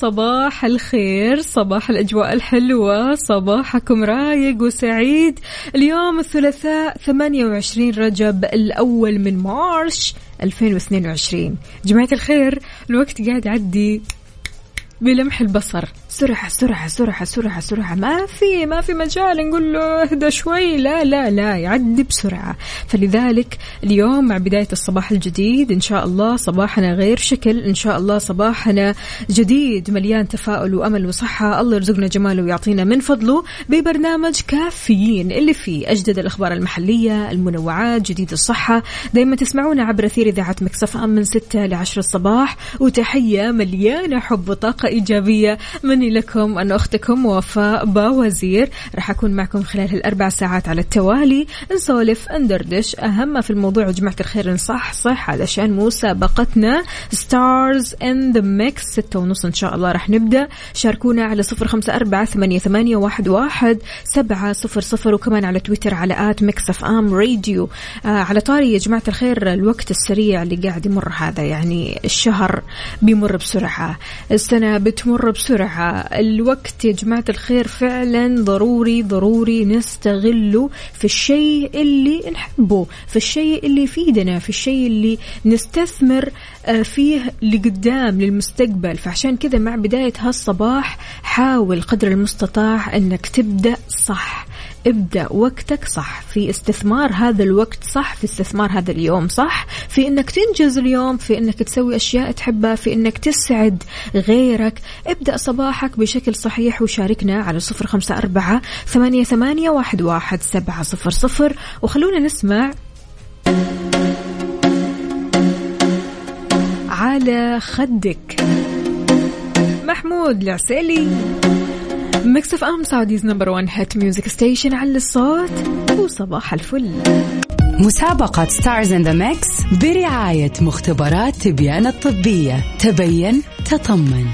صباح الخير صباح الأجواء الحلوة صباحكم رايق وسعيد. اليوم الثلاثاء 28 رجب الأول من مارش 2022 جماعة الخير الوقت قاعد يعدي بلمح البصر. سرعة سرعة سرعة سرعة سرعة ما في ما في مجال نقول له اهدى شوي. لا لا لا يعدي بسرعة. فلذلك اليوم مع بداية الصباح الجديد إن شاء الله صباحنا غير شكل إن شاء الله صباحنا جديد مليان تفاؤل وأمل وصحة. الله يرزقنا جماله ويعطينا من فضله ببرنامج كافيين اللي فيه أجدد الأخبار المحلية المنوعات جديد الصحة. دايما تسمعونا عبر أثير إذاعة مكسف أم من 6 ل 10 الصباح. وتحية مليانة حب وطاقة إيجابية مني لكم. أنا أختكم وفاء باوزير راح أكون معكم خلال هالأربع ساعات على التوالي. نسولف ندردش. أهم ما في الموضوع يا جماعة الخير نصح صح علشان مسابقتنا Stars in the Mix ستة ونص إن شاء الله راح نبدأ. شاركونا على صفر خمسة أربعة ثمانية, ثمانية واحد, واحد سبعة صفر صفر. وكمان على تويتر على at Mix FM Radio آه على طاري يا جماعة الخير الوقت السريع اللي قاعد يمر هذا يعني الشهر بيمر بسرعة. السنة بتمر بسرعة. الوقت يا جماعة الخير فعلا ضروري ضروري نستغله في الشيء اللي نحبه في الشيء اللي يفيدنا في الشيء اللي نستثمر آه، فيه لقدام للمستقبل. فعشان كذا مع بداية هالصباح حاول قدر المستطاع أنك تبدأ صح. ابدأ وقتك صح. في استثمار هذا الوقت صح في استثمار هذا اليوم صح. في إنك تنجز اليوم في إنك تسوي أشياء تحبها في إنك تسعد غيرك. ابدأ صباحك بشكل صحيح وشاركنا على صفر خمسة أربعة ثمانية, ثمانية واحد, واحد سبعة صفر صفر. وخلونا نسمع على خدك. محمود العسيلي. Mix FM Saudi's number 1 hit music station على الصوت. وصباح الفل. مسابقة Stars in the Mix برعاية مختبرات بيان الطبية. تبين تطمن.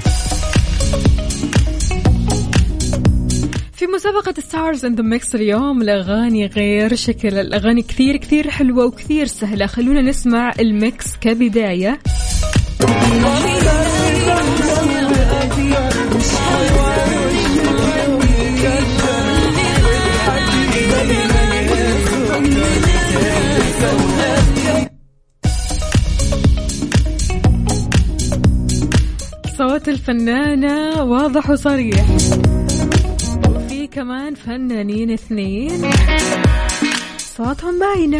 في مسابقة Stars in the Mix اليوم الأغاني غير شكل الأغاني كثير كثير حلوة وكثير سهلة. خلونا نسمع ال mix كبداية. الفنانة واضح وصريح. وفي كمان فنانين اثنين. صوتهم باينة.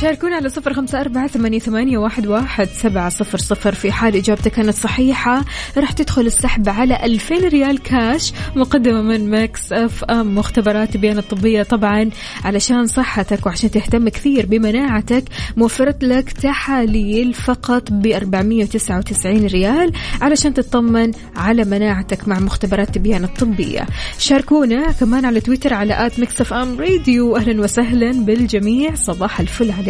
شاركونا على صفر خمسة أربعة ثمانية, واحد, واحد سبعة صفر صفر في حال إجابتك كانت صحيحة راح تدخل السحب على ألفين ريال كاش مقدمة من Mix FM. مختبرات بيان الطبية طبعا علشان صحتك وعشان تهتم كثير بمناعتك موفرة لك تحاليل فقط ب 499 ريال علشان تطمن على مناعتك مع مختبرات بيان الطبية. شاركونا كمان على تويتر على at Mix FM Radio. أهلا وسهلا بالجميع. صباح الفل عليكم.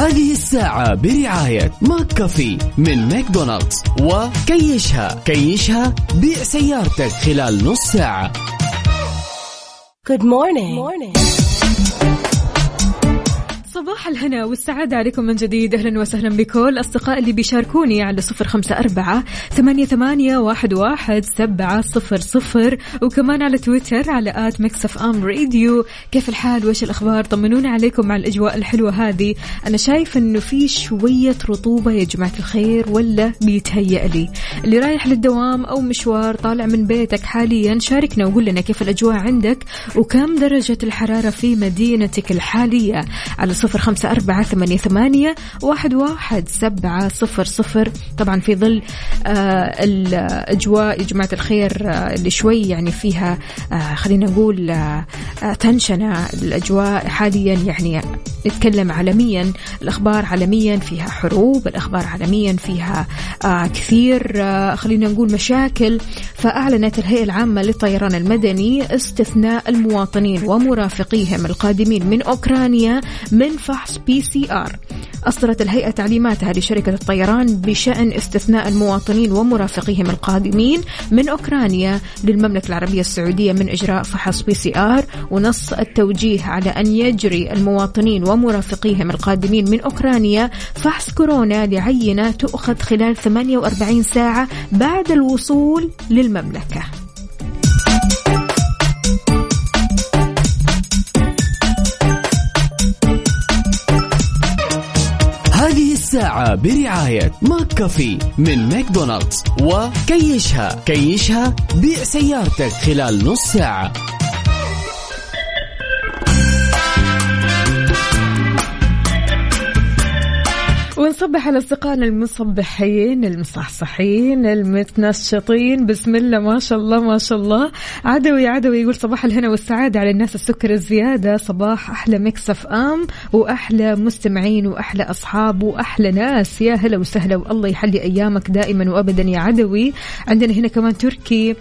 هذه الساعة برعاية McCafé من ماكدونالدز. وكيشها. كيشها بيع سيارتك خلال نص ساعة. Good morning. صباح الهنا والسعادة عليكم من جديد. أهلا وسهلا بكل أصدقاء اللي بيشاركوني على صفر خمسة أربعة ثمانية, ثمانية واحد, واحد سبعة صفر صفر. وكمان على تويتر على at Mix FM Radio. كيف الحال؟ وش الأخبار؟ طمنونا عليكم مع الأجواء الحلوة هذه. أنا شايف أنه في شوية رطوبة يا جماعة الخير ولا بيتهيأ لي. اللي رايح للدوام أو مشوار طالع من بيتك حاليا شاركنا وقول لنا كيف الأجواء عندك وكم درجة الحرارة في مدينتك الحالية. على صفر خمسة أربعة ثمانية, ثمانية واحد, واحد سبعة صفر صفر. طبعا في ظل آه الأجواء يا جماعة الخير آه اللي شوي يعني فيها آه خلينا نقول تنشنة. الأجواء حاليا يعني نتكلم عالميا الأخبار عالميا فيها حروب الأخبار عالميا فيها كثير خلينا نقول مشاكل. فأعلنت الهيئة العامة للطيران المدني استثناء المواطنين ومرافقيهم القادمين من أوكرانيا من فحص PCR. أصدرت الهيئة تعليماتها لشركة الطيران بشأن استثناء المواطنين ومرافقيهم القادمين من أوكرانيا للمملكة العربية السعودية من إجراء فحص PCR. ونص التوجيه على أن يجري المواطنين ومرافقيهم القادمين من أوكرانيا فحص كورونا لعينة تؤخذ خلال 48 ساعة بعد الوصول للمملكة. الساعة برعاية McCafé من ماكدونالدز. وكيشها. كيشها بيع سيارتك خلال نص ساعة. ونصبح على أصدقائنا المصبحين المصحصحين المتنشطين. بسم الله ما شاء الله ما شاء الله. عدوي عدوي يقول صباح الهنا والسعادة على الناس السكر الزيادة. صباح أحلى Mix FM وأحلى مستمعين وأحلى أصحاب وأحلى ناس. يا هلا وسهلا والله يحلي أيامك دائما وأبدا يا عدوي. عندنا هنا كمان تركي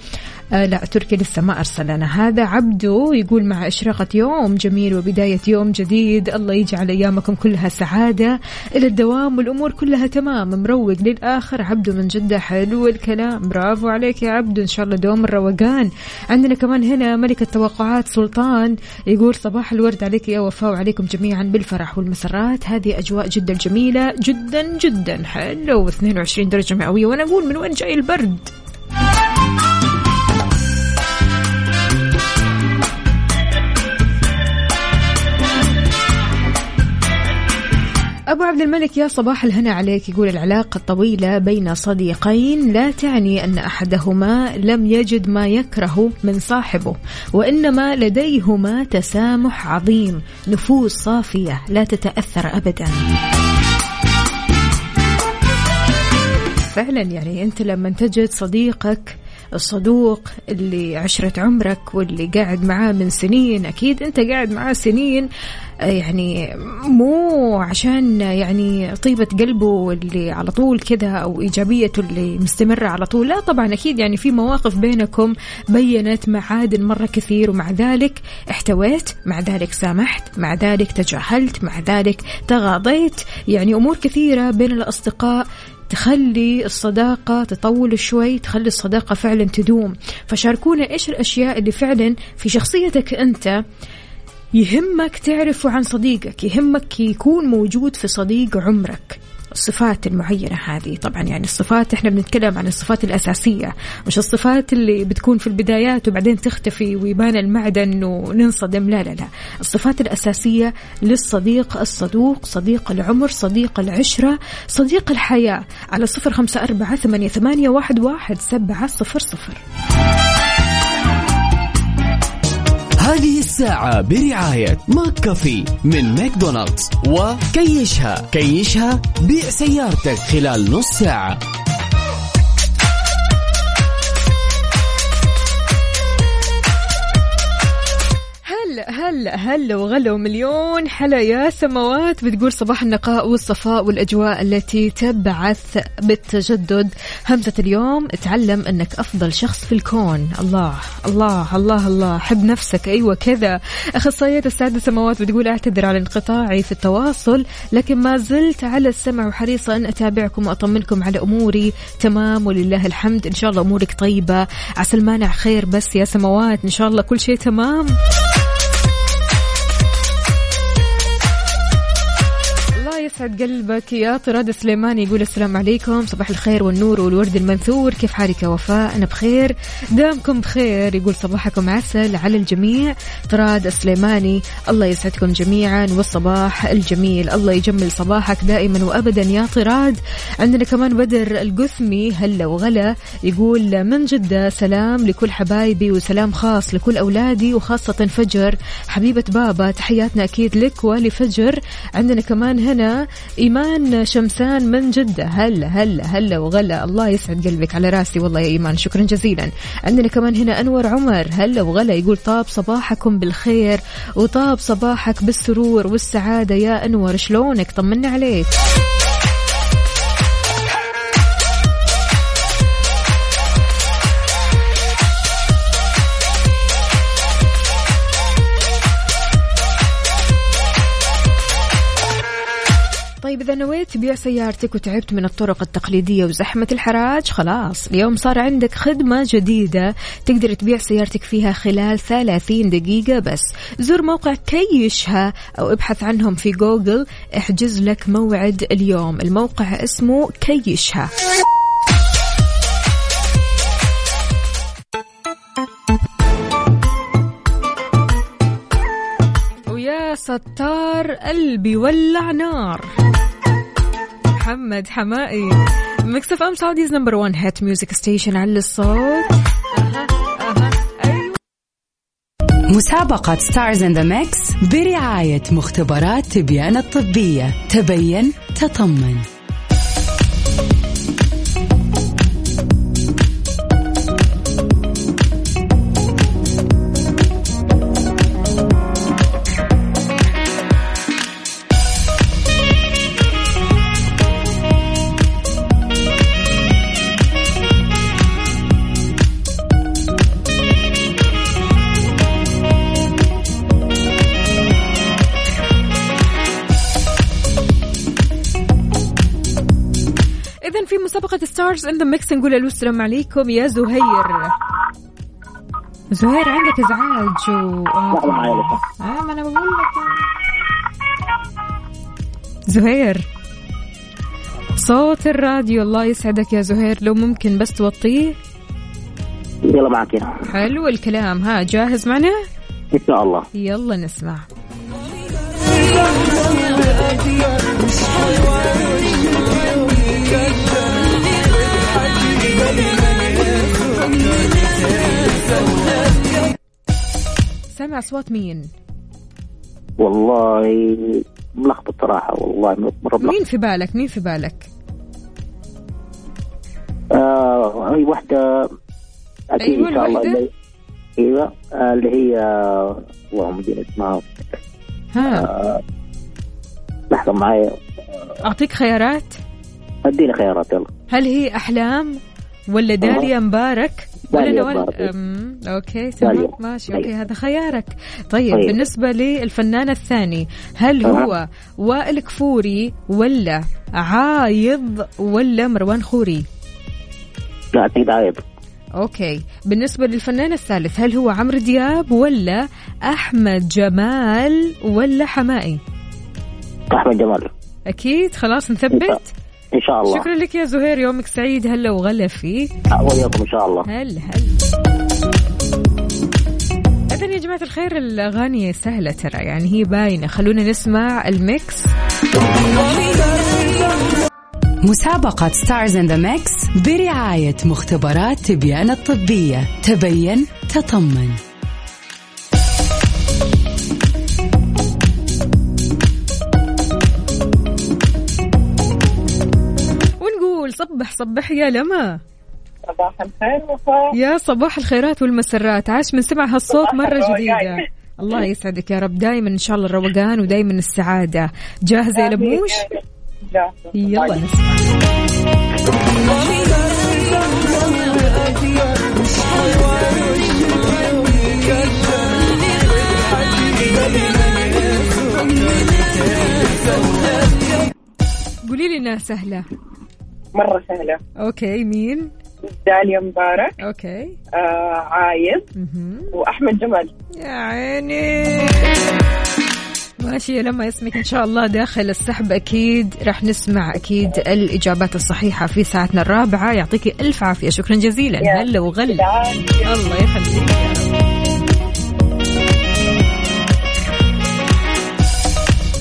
آه لا تركي لسه ما أرسل لنا هذا عبده يقول مع إشراقة يوم جميل وبداية يوم جديد. الله يجعل أيامكم كلها سعادة. إلى الدوام والأمور كلها تمام. مروق للآخر. عبده من جدة حلو الكلام. برافو عليك يا عبده إن شاء الله دوم الروقان. عندنا كمان هنا ملك التوقعات سلطان يقول صباح الورد عليك يا وفاء وعليكم جميعا بالفرح والمسرات. هذه أجواء جدا جميلة. جدا جدا. حلو. 22 درجة مئوية. وأنا أقول من وين جاي البرد؟ أبو عبد الملك يا صباح الهنا عليك. يقول العلاقة الطويلة بين صديقين لا تعني أن أحدهما لم يجد ما يكره من صاحبه وإنما لديهما تسامح عظيم نفوس صافية لا تتأثر أبدا. فعلا يعني أنت لما تجد صديقك الصدوق اللي عشرة عمرك واللي قاعد معاه من سنين. أكيد أنت قاعد معاه سنين يعني مو عشان يعني طيبة قلبه واللي على طول كذا أو إيجابيته اللي مستمرة على طول. لا طبعا أكيد يعني في مواقف بينكم بينت معادن مرة كثير ومع ذلك احتويت مع ذلك سامحت مع ذلك تجاهلت مع ذلك تغاضيت. يعني أمور كثيرة بين الأصدقاء تخلي الصداقة تطول شوي تخلي الصداقة فعلا تدوم. فشاركونا إيش الأشياء اللي فعلا في شخصيتك أنت يهمك تعرفه عن صديقك يهمك يكون موجود في صديق عمرك. الصفات المعينة هذه. طبعا يعني الصفات إحنا بنتكلم عن الصفات الأساسية. مش الصفات اللي بتكون في البدايات وبعدين تختفي ويبان المعدن وننصدم. لا لا لا. الصفات الأساسية للصديق الصدوق صديق العمر صديق العشرة صديق الحياة. على صفر خمسة أربعة ثمانية, واحد, واحد سبعة صفر صفر. هذه الساعة برعاية McCafé من ماكدونالدز. وكيشها. كيشها بيع سيارتك خلال نص ساعة. هلا هلا وغلا ومليون حلا يا سماوات؟ بتقول صباح النقاء والصفاء والأجواء التي تبعث بالتجدد. همزة اليوم تعلم أنك أفضل شخص في الكون. الله الله الله الله. حب نفسك. أيوة كذا. أخصائية السادة سماوات بتقول أعتذر على انقطاعي في التواصل لكن ما زلت على السمع وحريصة أن أتابعكم وأطمنكم على أموري. تمام ولله الحمد. إن شاء الله أمورك طيبة. عسى المانع خير بس يا سماوات. إن شاء الله كل شيء تمام. يسعد قلبك يا طراد سليماني يقول السلام عليكم. صباح الخير والنور والورد المنثور. كيف حالك يا وفاء؟ أنا بخير. دامكم بخير. يقول صباحكم عسل على الجميع. طراد سليماني الله يسعدكم جميعا. والصباح الجميل. الله يجمل صباحك دائما وأبدا يا طراد. عندنا كمان بدر القثمي هلا وغلا. يقول من جدة سلام لكل حبايبي وسلام خاص لكل أولادي وخاصة فجر. حبيبة بابا تحياتنا أكيد لك ولفجر. عندنا كمان هنا إيمان شمسان من جدة. هلا هلا هلا وغلا. الله يسعد قلبك على راسي. والله يا إيمان شكرا جزيلا. عندنا كمان هنا أنور عمر. هلا وغلا يقول طاب صباحكم بالخير وطاب صباحك بالسرور والسعادة. يا أنور شلونك؟ طمنا عليك. إذا نويت تبيع سيارتك وتعبت من الطرق التقليدية وزحمة الحراج؟ خلاص اليوم صار عندك خدمة جديدة تقدر تبيع سيارتك فيها خلال 30 دقيقة بس. زور موقع كيشها أو ابحث عنهم في جوجل احجز لك موعد اليوم. الموقع اسمه كيشها. ويا ستار قلبي ولع نار. محمد حماقي. Mix FM Saudi's number 1 hit music station على الصوت. مسابقة Stars in the Mix برعاية مختبرات بيان الطبية. تبين تطمن. Stars in the Mix نقول ألو السلام عليكم يا زهير. زهير عندك إزعاج و آه ما أنا بقول لك. زهير صوت الراديو الله يسعدك يا زهير. لو ممكن بس توطيه. يلا معك يا. حلو الكلام. ها جاهز معنا؟ إن شاء الله. يلا نسمع. سامع أصوات مين؟ والله ملخبط صراحة والله ملخبط. مين في بالك؟ مين في بالك؟ آه هي واحدة أكيد أيوة إن شاء الله؟ اللي أيوه آه اللي هي اللهم اديني اسمها ها. لحظة معايا. أعطيك خيارات؟ أديني خيارات يلا. هل هي أحلام ولا داليا مبارك ولا. أم، okay تمام داليا. ماشي. okay هذا خيارك طيب طيب. بالنسبة للفنان الثاني هل أها. هو وائل كفوري ولا عايض ولا مروان خوري لا أكيد عايض okay بالنسبة للفنان الثالث هل هو عمرو دياب ولا أحمد جمال ولا حماقي أحمد جمال أكيد خلاص نثبت إن شاء الله. شكرا لك يا زهير يومك سعيد هلا وغلا فيك. آه، وياكم إن شاء الله. هل هل إذا يا جماعة الخير الأغاني سهلة ترى يعني هي باينة. خلونا نسمع ال mix. مسابقة Stars in the Mix برعاية مختبرات تبيان الطبية. تبين تطمن. صبح صبح يا لما. صباح الخير وفاء يا صباح الخيرات والمسرات. عاش من سمع هالصوت مرة جديدة. الله يسعدك يا رب. دايما إن شاء الله الروقان ودايما السعادة. جاهزة يا لبوش؟ جاهزة. يلا. نسمع قولي لي إنها سهلة. مرة سهلة. okay مين؟ داليا مبارك okay. آه عايض مهم. وأحمد جمال. يا عيني. ماشي لما اسمك إن شاء الله داخل السحب أكيد. راح نسمع أكيد الإجابات الصحيحة في ساعتنا الرابعة. يعطيكي ألف عافية. شكرا جزيلا. هلا وغلا. الله يخليك.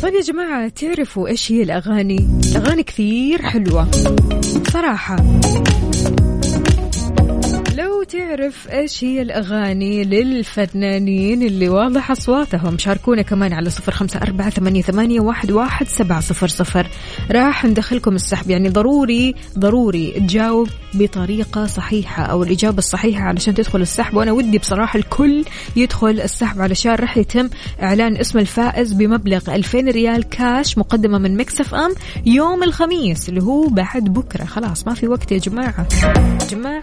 طيب يا جماعة تعرفوا إيش هي الأغاني؟ الأغاني كثير حلوة صراحة تعرف إيش هي الأغاني للفنانين اللي واضح أصواتهم؟ شاركونا كمان على صفر خمسة أربعة ثمانية, ثمانية واحد, واحد سبعة صفر صفر. راح ندخلكم السحب يعني ضروري ضروري تجاوب بطريقة صحيحة أو الإجابة الصحيحة علشان تدخل السحب. وأنا ودي بصراحة الكل يدخل السحب علشان راح يتم إعلان اسم الفائز بمبلغ 2000 ريال كاش مقدمة من Mix FM يوم الخميس اللي هو بعد بكرة. خلاص ما في وقت يا جماعة. جماعة.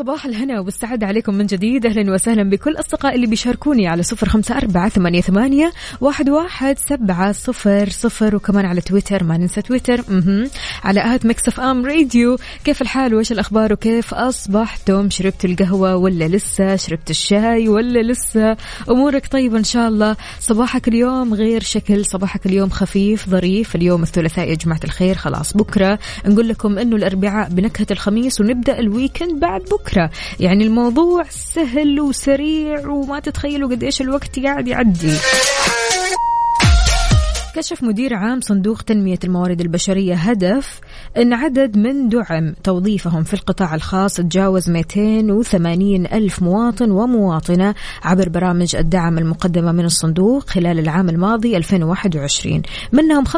صباح الهنا والسعادة عليكم من جديد. أهلا وسهلا بكل أصدقائي اللي بيشاركوني على صفر خمسة أربعة ثمانية, ثمانية واحد, واحد سبعة صفر صفر. وكمان على تويتر ما ننسى تويتر. على at Mix FM Radio. كيف الحال؟ وإيش الأخبار؟ وكيف أصبحتم؟ شربتوا القهوة ولا لسه؟ شربت الشاي ولا لسه؟ أمورك طيبة إن شاء الله. صباحك اليوم غير شكل. صباحك اليوم خفيف ظريف. اليوم الثلاثاء يا جماعة الخير. خلاص بكرة. نقول لكم أنه الأربعاء بنكهة الخميس ونبدأ ال weekend بعد بكرة. يعني الموضوع سهل وسريع وما تتخيلوا قد إيش الوقت قاعد يعدي. كشف مدير عام صندوق تنمية الموارد البشرية هدف أن عدد من دعم توظيفهم في القطاع الخاص تجاوز 280 ألف مواطن ومواطنة عبر برامج الدعم المقدمة من الصندوق خلال العام الماضي 2021 منهم 55%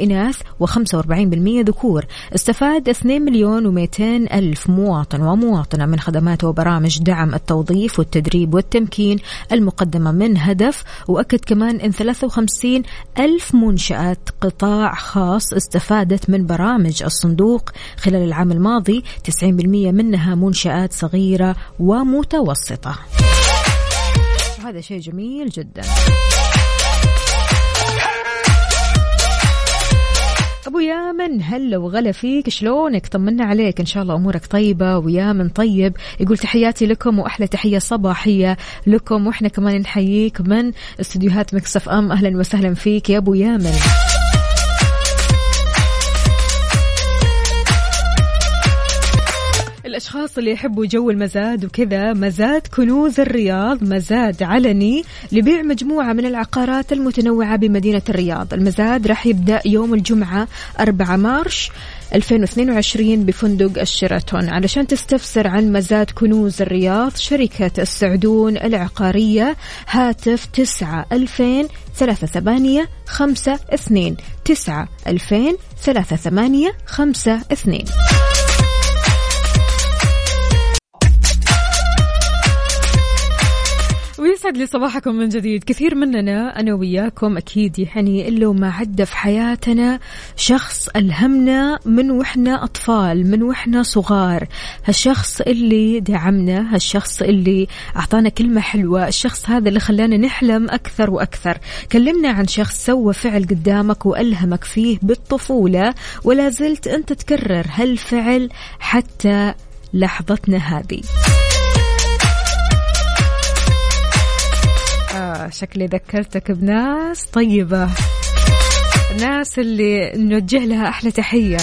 إناث و45% ذكور. استفاد 2 مليون و200 ألف مواطن ومواطنة من خدمات وبرامج دعم التوظيف والتدريب والتمكين المقدمة من هدف. وأكد كمان أن 53 ألف منشأة قطاع خاص استفادت من برامج الصندوق خلال العام الماضي 90% منها منشآت صغيرة ومتوسطة. وهذا شيء جميل جدا. ابو يامن هلا وغلا فيك؟ شلونك؟ طمنا عليك. إن شاء الله أمورك طيبة. ويامن طيب. يقول تحياتي لكم وأحلى تحية صباحية لكم. وإحنا كمان نحييك من استديوهات Mix FM. أهلا وسهلا فيك. يا أبو يامن. الأشخاص اللي يحبوا جو المزاد وكذا مزاد كنوز الرياض مزاد علني لبيع مجموعة من العقارات المتنوعة بمدينة الرياض. المزاد راح يبدأ يوم الجمعة 4 March 2022 بفندق الشيراتون. علشان تستفسر عن مزاد كنوز الرياض شركة السعدون العقارية هاتف 9 2000 ثلاثة ثمانية خمسة اثنين تسعة ألفين ثلاثة ثمانية خمسة اثنين. ويسعد لي صباحكم من جديد. كثير مننا أنا وياكم أكيد يعني إلا وما عدى في حياتنا شخص ألهمنا من وإحنا أطفال من وإحنا صغار. هالشخص اللي دعمنا هالشخص اللي أعطانا كلمة حلوة الشخص هذا اللي خلانا نحلم أكثر وأكثر. كلمنا عن شخص سوى فعل قدامك وألهمك فيه بالطفولة ولا زلت أنت تكرر هالفعل حتى لحظتنا هذه. شكلي ذكرتك بناس طيبة. ناس اللي نوجه لها أحلى تحية.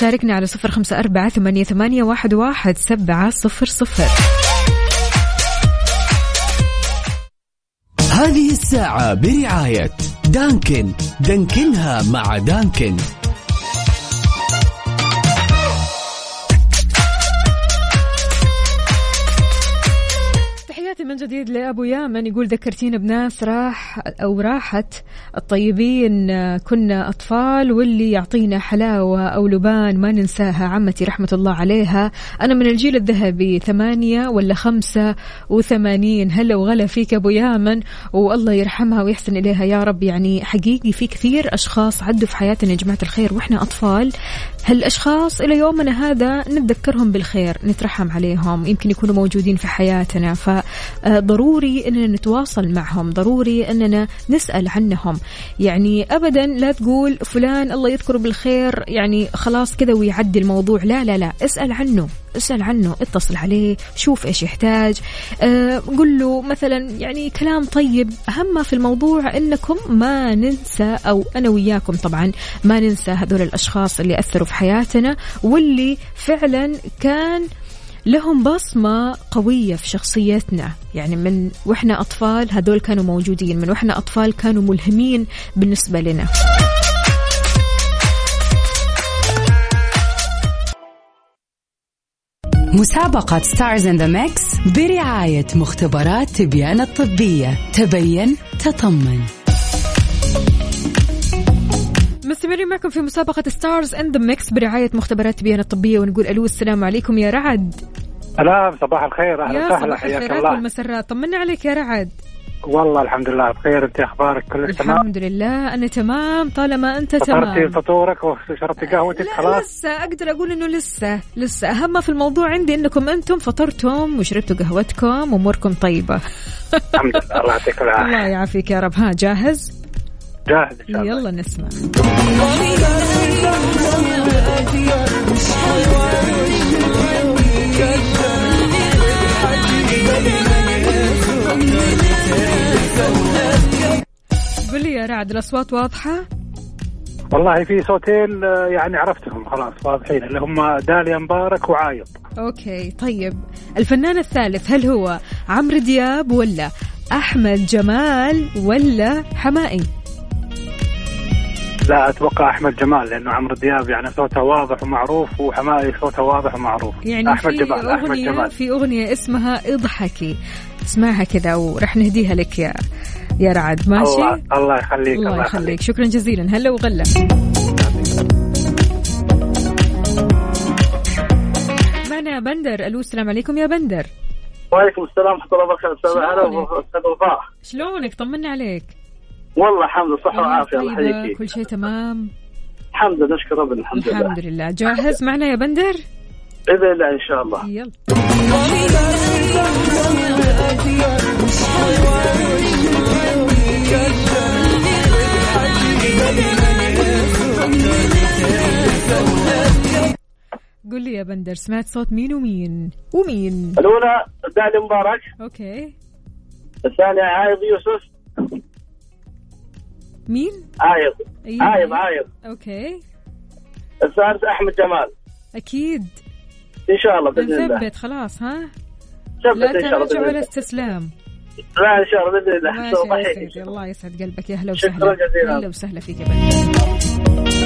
شاركنا على صفر خمسة أربعة ثمانية, ثمانية واحد, واحد سبعة صفر صفر. هذه الساعة برعاية دانكن. دانكنها مع دانكن. من جديد لأبو يامن يقول ذكرتينا بناس راح أو راحت الطيبين كنا أطفال واللي يعطينا حلاوة أو لبان ما ننساها عمتي رحمة الله عليها. أنا من الجيل الذهبي ثمانية ولا خمسة وثمانين؟ هلا وغلا فيك أبو يامن والله يرحمها ويحسن إليها. يا رب يعني حقيقي في كثير أشخاص عدوا في حياتنا يا جماعة الخير وإحنا أطفال. هالأشخاص إلى يومنا هذا نتذكرهم بالخير نترحم عليهم يمكن يكونوا موجودين في حياتنا فضروري أننا نتواصل معهم ضروري أننا نسأل عنهم. يعني أبدا لا تقول فلان الله يذكره بالخير يعني خلاص كذا ويعدي الموضوع لا لا لا اسأل عنه. اسأل عنه اتصل عليه شوف إيش يحتاج. أه قل له مثلا يعني كلام طيب. أهم في الموضوع إنكم ما ننسى أو أنا وياكم طبعا ما ننسى هذول الأشخاص اللي أثروا في حياتنا واللي فعلا كان لهم بصمة قوية في شخصيتنا. يعني من وإحنا أطفال هذول كانوا موجودين من وإحنا أطفال كانوا ملهمين بالنسبة لنا. مسابقة Stars in the Mix برعاية مختبرات تبيان الطبية. تبين تطمن. مستمرين معكم في مسابقة Stars in the Mix برعاية مختبرات تبيان الطبية ونقول ألو السلام عليكم يا رعد. سلام صباح الخير أهلا يا وسهلا صباح حياك الخيرات الله. والمسرات طمنا عليك يا رعد. والله الحمد لله بخير. أنت أخبارك؟ كل تمام؟ الحمد لله أنا تمام طالما أنت فطرتي تمام. فطورك وشربتي قهوتك لا خلاص؟ لسه أقدر أقول إنه لسه لسه. أهم في الموضوع عندي إنكم أنتم فطرتم وشربتوا قهوتكم وأموركم طيبة. الحمد لله الله يعطيك الله العافيه يعافيك يا رب. ها جاهز؟ جاهز إن شاء الله. يلا نسمع. قل لي يا رعد الأصوات واضحة؟ والله في صوتين آه، يعني عرفتهم خلاص واضحين اللي هم داليا مبارك وعايض. أوكي طيب الفنان الثالث هل هو عمرو دياب ولا أحمد جمال ولا حمائي؟ لا أتوقع أحمد جمال لأنه عمرو دياب يعني صوته واضح ومعروف وحمائي صوته واضح ومعروف. يعني أحمد في جمال أحمد جمال. في أغنية اسمها اضحكي اسمعها كذا ورح نهديها لك يا يا رعد. ماشي؟ الله الله يخليك الله يخليك. شكرا جزيلا. هلا وغلا. معنا بندر ألو السلام عليكم يا بندر. وعليكم السلام ورحمة الله وبركاته. أستاذ شلونك؟ هلا أستاذ وفاء. شلونك؟ طمنا عليك. والله الحمد لله صحة وعافية الله يحييك. كل شيء تمام؟ الحمد لله نشكر ربنا الحمد لله. الحمد لله. جاهز؟ معنا يا بندر؟ بإذن الله إن شاء الله. يلا. قل لي يا بندر سمعت صوت مين ومين؟ ومين؟ الأولى داليا مبارك. okay. الثانية عايض يوسف. مين؟ عايض. أيوة. عايض عايض. okay. الثالث أحمد جمال. أكيد. إن شاء الله بإذن الله. نثبت خلاص ها؟ ثبت لا إن شاء الله تراجع ولا استسلام. لا إن شاء الله بإذن الله. الله يسعد قلبك. يا هلا شكراً وسهلا جزيلاً. هلا وسهلا فيك يا بندر.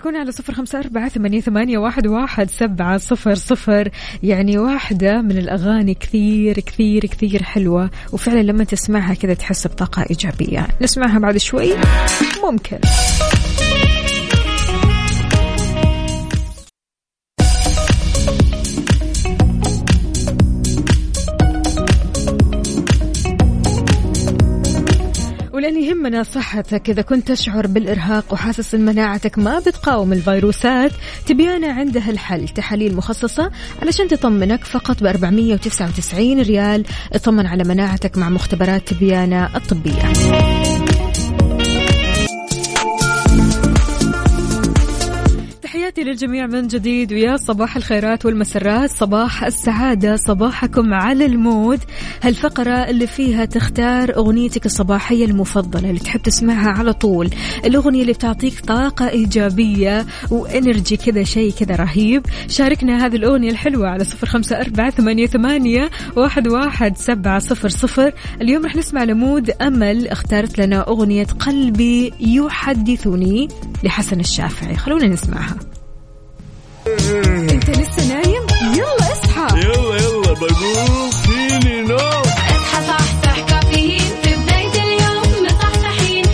شاركونا على صفر خمسة أربعة ثمانية, ثمانية واحد, واحد سبعة صفر صفر. يعني واحدة من الأغاني كثير كثير كثير حلوة. وفعلا لما تسمعها كذا تحس بطاقة إيجابية. نسمعها بعد شوي. ممكن. ولأن يهمنا صحتك. إذا كنت تشعر بالإرهاق وحاسس إن مناعتك ما بتقاوم الفيروسات تبيانا عندها الحل. تحاليل مخصصة علشان تطمنك فقط ب 499 ريال. اطمن على مناعتك مع مختبرات تبيانا الطبية. تحياتي للجميع من جديد ويا صباح الخيرات والمسرات صباح السعادة صباحكم على المود. هالفقرة اللي فيها تختار أغنيتك الصباحية المفضلة اللي تحب تسمعها على طول. الأغنية اللي بتعطيك طاقة إيجابية وإنرجي كذا شيء كذا رهيب. شاركنا هذه الأغنية الحلوة على صفر خمسة أربعة ثمانية, ثمانية واحد, واحد سبعة صفر صفر. اليوم رح نسمع لمود أمل اختارت لنا أغنية قلبي يحدثني لحسن الشافعي. خلونا نسمعها. انت لسه نايم؟ يلا اصحى. يلا يلا بقوم فيني نوم اصحى صحصح كافيين. في بداية اليوم مصحصحين.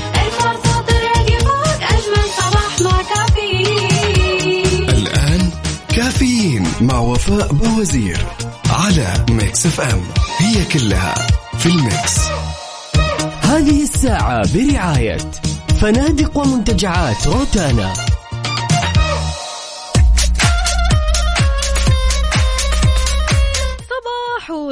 صوت تراك فوق أجمل صباح مع كافيين. الآن كافيين مع وفاء بوزير على Mix FM. هي كلها في ال mix. هذه الساعة برعاية فنادق ومنتجعات روتانا.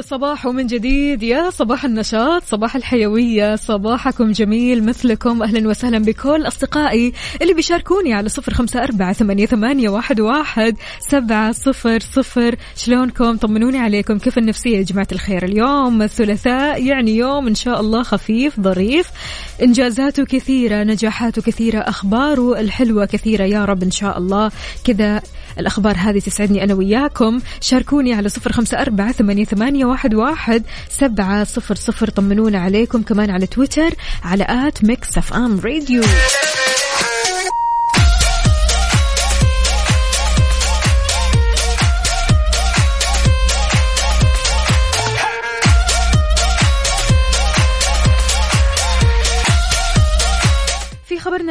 صباح صباح من جديد. يا صباح النشاط صباح الحيوية صباحكم جميل مثلكم. أهلا وسهلا بكل أصدقائي اللي بيشاركوني على صفر خمسة أربعة ثمانية, ثمانية واحد, واحد سبعة صفر صفر. شلونكم؟ طمنوني عليكم. كيف النفسية يا جماعة الخير؟ اليوم الثلاثاء يعني يوم إن شاء الله خفيف ظريف. إنجازاته كثيرة نجاحاته كثيرة أخباره الحلوة كثيرة. يا رب إن شاء الله كذا الأخبار هذه تسعدني أنا وياكم. شاركوني على صفر خمسة أربعة ثمانية, واحد, واحد سبعة صفر صفر. طمنونا عليكم كمان على تويتر على at Mix FM Radio.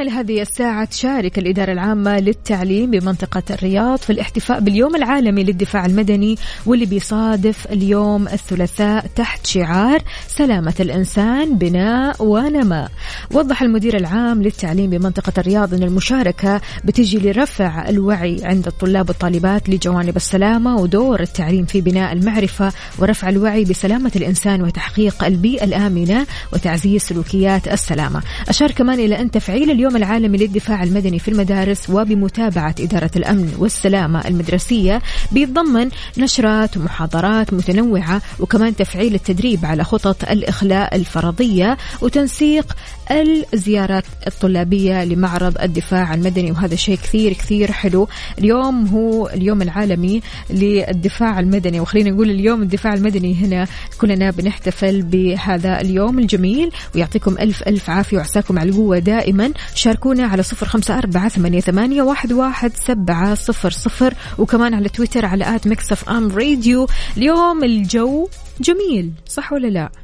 في خبرنا لهذه الساعة تشارك الإدارة العامة للتعليم بمنطقة الرياض في الاحتفاء باليوم العالمي للدفاع المدني واللي بيصادف اليوم الثلاثاء تحت شعار سلامة الإنسان بناء ونماء. وضح المدير العام للتعليم بمنطقة الرياض أن المشاركة بتجي لرفع الوعي عند الطلاب والطالبات لجوانب السلامة ودور التعليم في بناء المعرفة ورفع الوعي بسلامة الإنسان وتحقيق البيئة الآمنة وتعزيز سلوكيات السلامة. أشار كمان إلى أن تفعيل اليوم العالمي للدفاع المدني في المدارس وبمتابعة إدارة الأمن والسلامة المدرسية بيتضمن نشرات ومحاضرات متنوعة وكمان تفعيل التدريب على خطط الإخلاء الفرضية وتنسيق الزيارات الطلابية لمعرض الدفاع المدني وهذا شيء كثير كثير حلو. اليوم هو اليوم العالمي للدفاع المدني وخلينا نقول اليوم الدفاع المدني هنا كلنا بنحتفل بهذا اليوم الجميل. ويعطيكم ألف ألف عافية وعساكم على القوة دائما. شاركونا على صفر خمسة أربعة ثمانية, ثمانية واحد, واحد سبعة صفر صفر وكمان على تويتر على at Mix FM Radio. اليوم الجو جميل صح ولا لا؟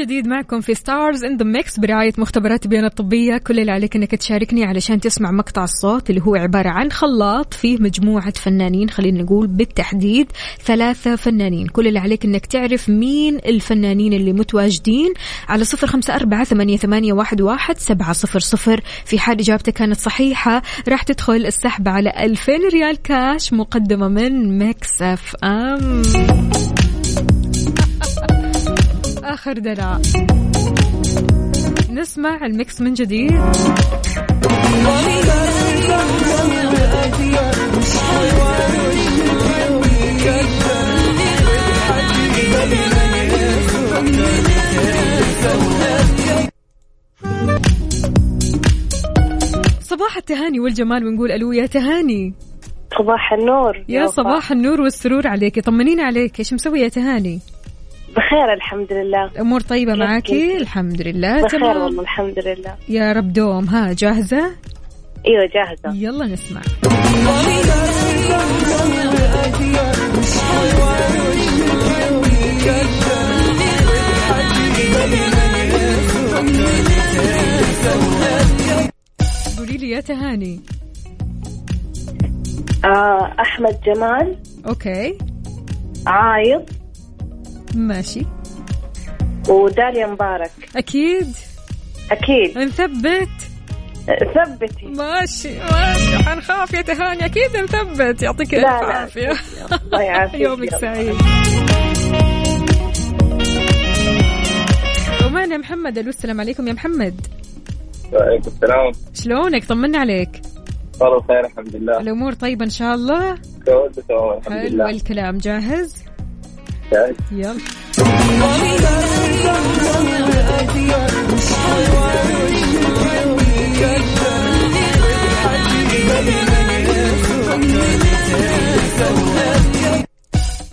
جديد معكم في Stars in the Mix برعاية مختبرات تبيان الطبية. كل اللي عليك إنك تشاركني علشان تسمع مقطع الصوت اللي هو عبارة عن خلاط فيه مجموعة فنانين خلينا نقول بالتحديد ثلاثة فنانين. كل اللي عليك إنك تعرف مين الفنانين اللي متواجدين على صفر خمسة أربعة ثمانية, ثمانية واحد, واحد سبعة صفر صفر. في حال إجابتك كانت صحيحة راح تدخل السحب على ألفين ريال كاش مقدمة من Mix FM آخر دلع. نسمع الميكس من جديد. صباح التهاني والجمال ونقول ألو يا تهاني. صباح النور. يا صباح النور والسرور عليك طمنينا عليك إيش مسوي يا تهاني؟ بخير الحمد لله. الأمور طيبة معاكي؟ الحمد لله بخير تمام. والله الحمد لله. يا رب دوم ها جاهزة؟ إيوه جاهزة. يلا نسمع. قولي لي يا تهاني. آه أحمد جمال. أوكي. عايض. ماشي. وداليا مبارك. أكيد. أكيد. نثبت. ثبتي. ماشي ماشي. حنخاف يا تهاني أكيد نثبت. يعطيك ألف عافية. الله يعافيك. يومك. سعيد. ومعنا محمد ألو السلام عليكم يا محمد. وعليكم السلام. شلونك؟ طمنا عليك. والله بخير الحمد لله. الأمور طيبة إن شاء الله؟ كله تمام الحمد حلو لله. الكلام جاهز؟ جاهز؟ يلا.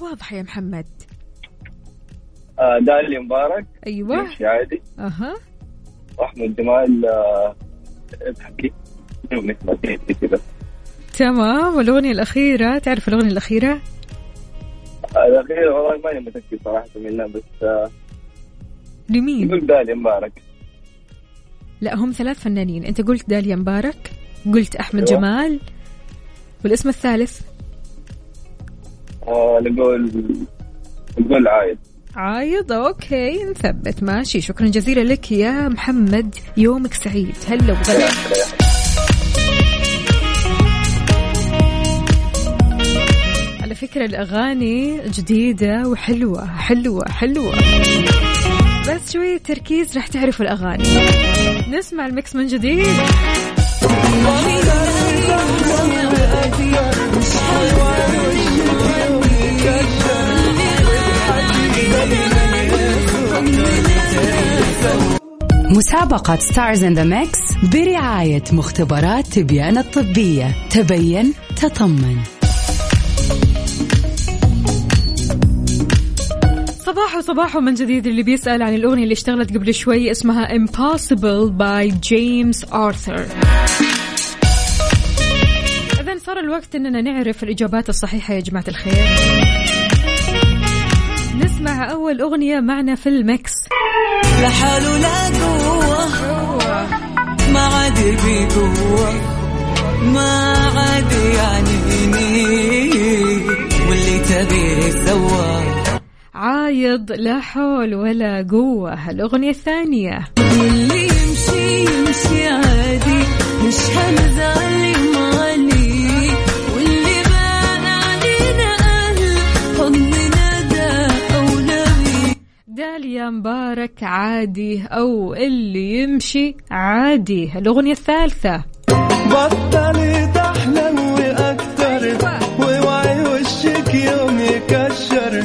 واضح يا محمد. آه داليا مبارك. أيوه. عادي. أها. وأحمد جمال آه تمام. والأغنية الأخيرة تعرف الأغنية الأخيرة؟ الأخير والله ماني متأكد صراحة منها بس آه، لمين؟ نقول داليا مبارك. لا هم ثلاث فنانين. أنت قلت داليا مبارك قلت أحمد أيوة. جمال والاسم الثالث؟ آه، نقول نقول عايد. عايض okay نثبت ماشي شكرا جزيلا لك يا محمد. يومك سعيد. هلا وغلا. فكرة الأغاني جديدة وحلوة حلوة حلوة. بس شوية تركيز رح تعرفوا الأغاني. نسمع ال mix من جديد. مسابقة Stars in the Mix برعاية مختبرات تبيان الطبية. تبين تطمن. صباح وصباح من جديد اللي بيسأل عن الأغنية اللي اشتغلت قبل شوي اسمها Impossible by James Arthur. إذا صار الوقت إننا نعرف الإجابات الصحيحة يا جماعة الخير. نسمع أول أغنية معنا في المكس لحاله لا قوة ما عاد يبي قوة ما عاد يعنيني عايض لا حول ولا قوة. الأغنية الثانية. واللي يمشي يمشي عادي. مش هنزعل مالي. واللي بان علينا أهل. حضننا ده أولوي. داليا مبارك عادي أو اللي يمشي عادي. الأغنية الثالثة. بطلي تحلم وأكتر واوعي وشك يوم يكشر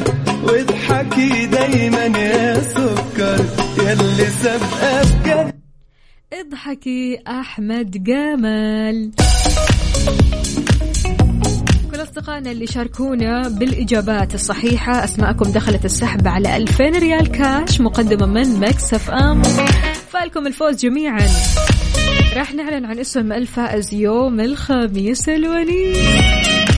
دايما يا سكر يلي سابقه بجد اضحكي أحمد جمال كل أصدقائنا اللي شاركونا بالإجابات الصحيحة أسماءكم دخلت السحب على 2000 ريال كاش مقدمة من Mix FM. فالكم الفوز جميعا. راح نعلن عن اسم الفائز يوم الخميس الونيس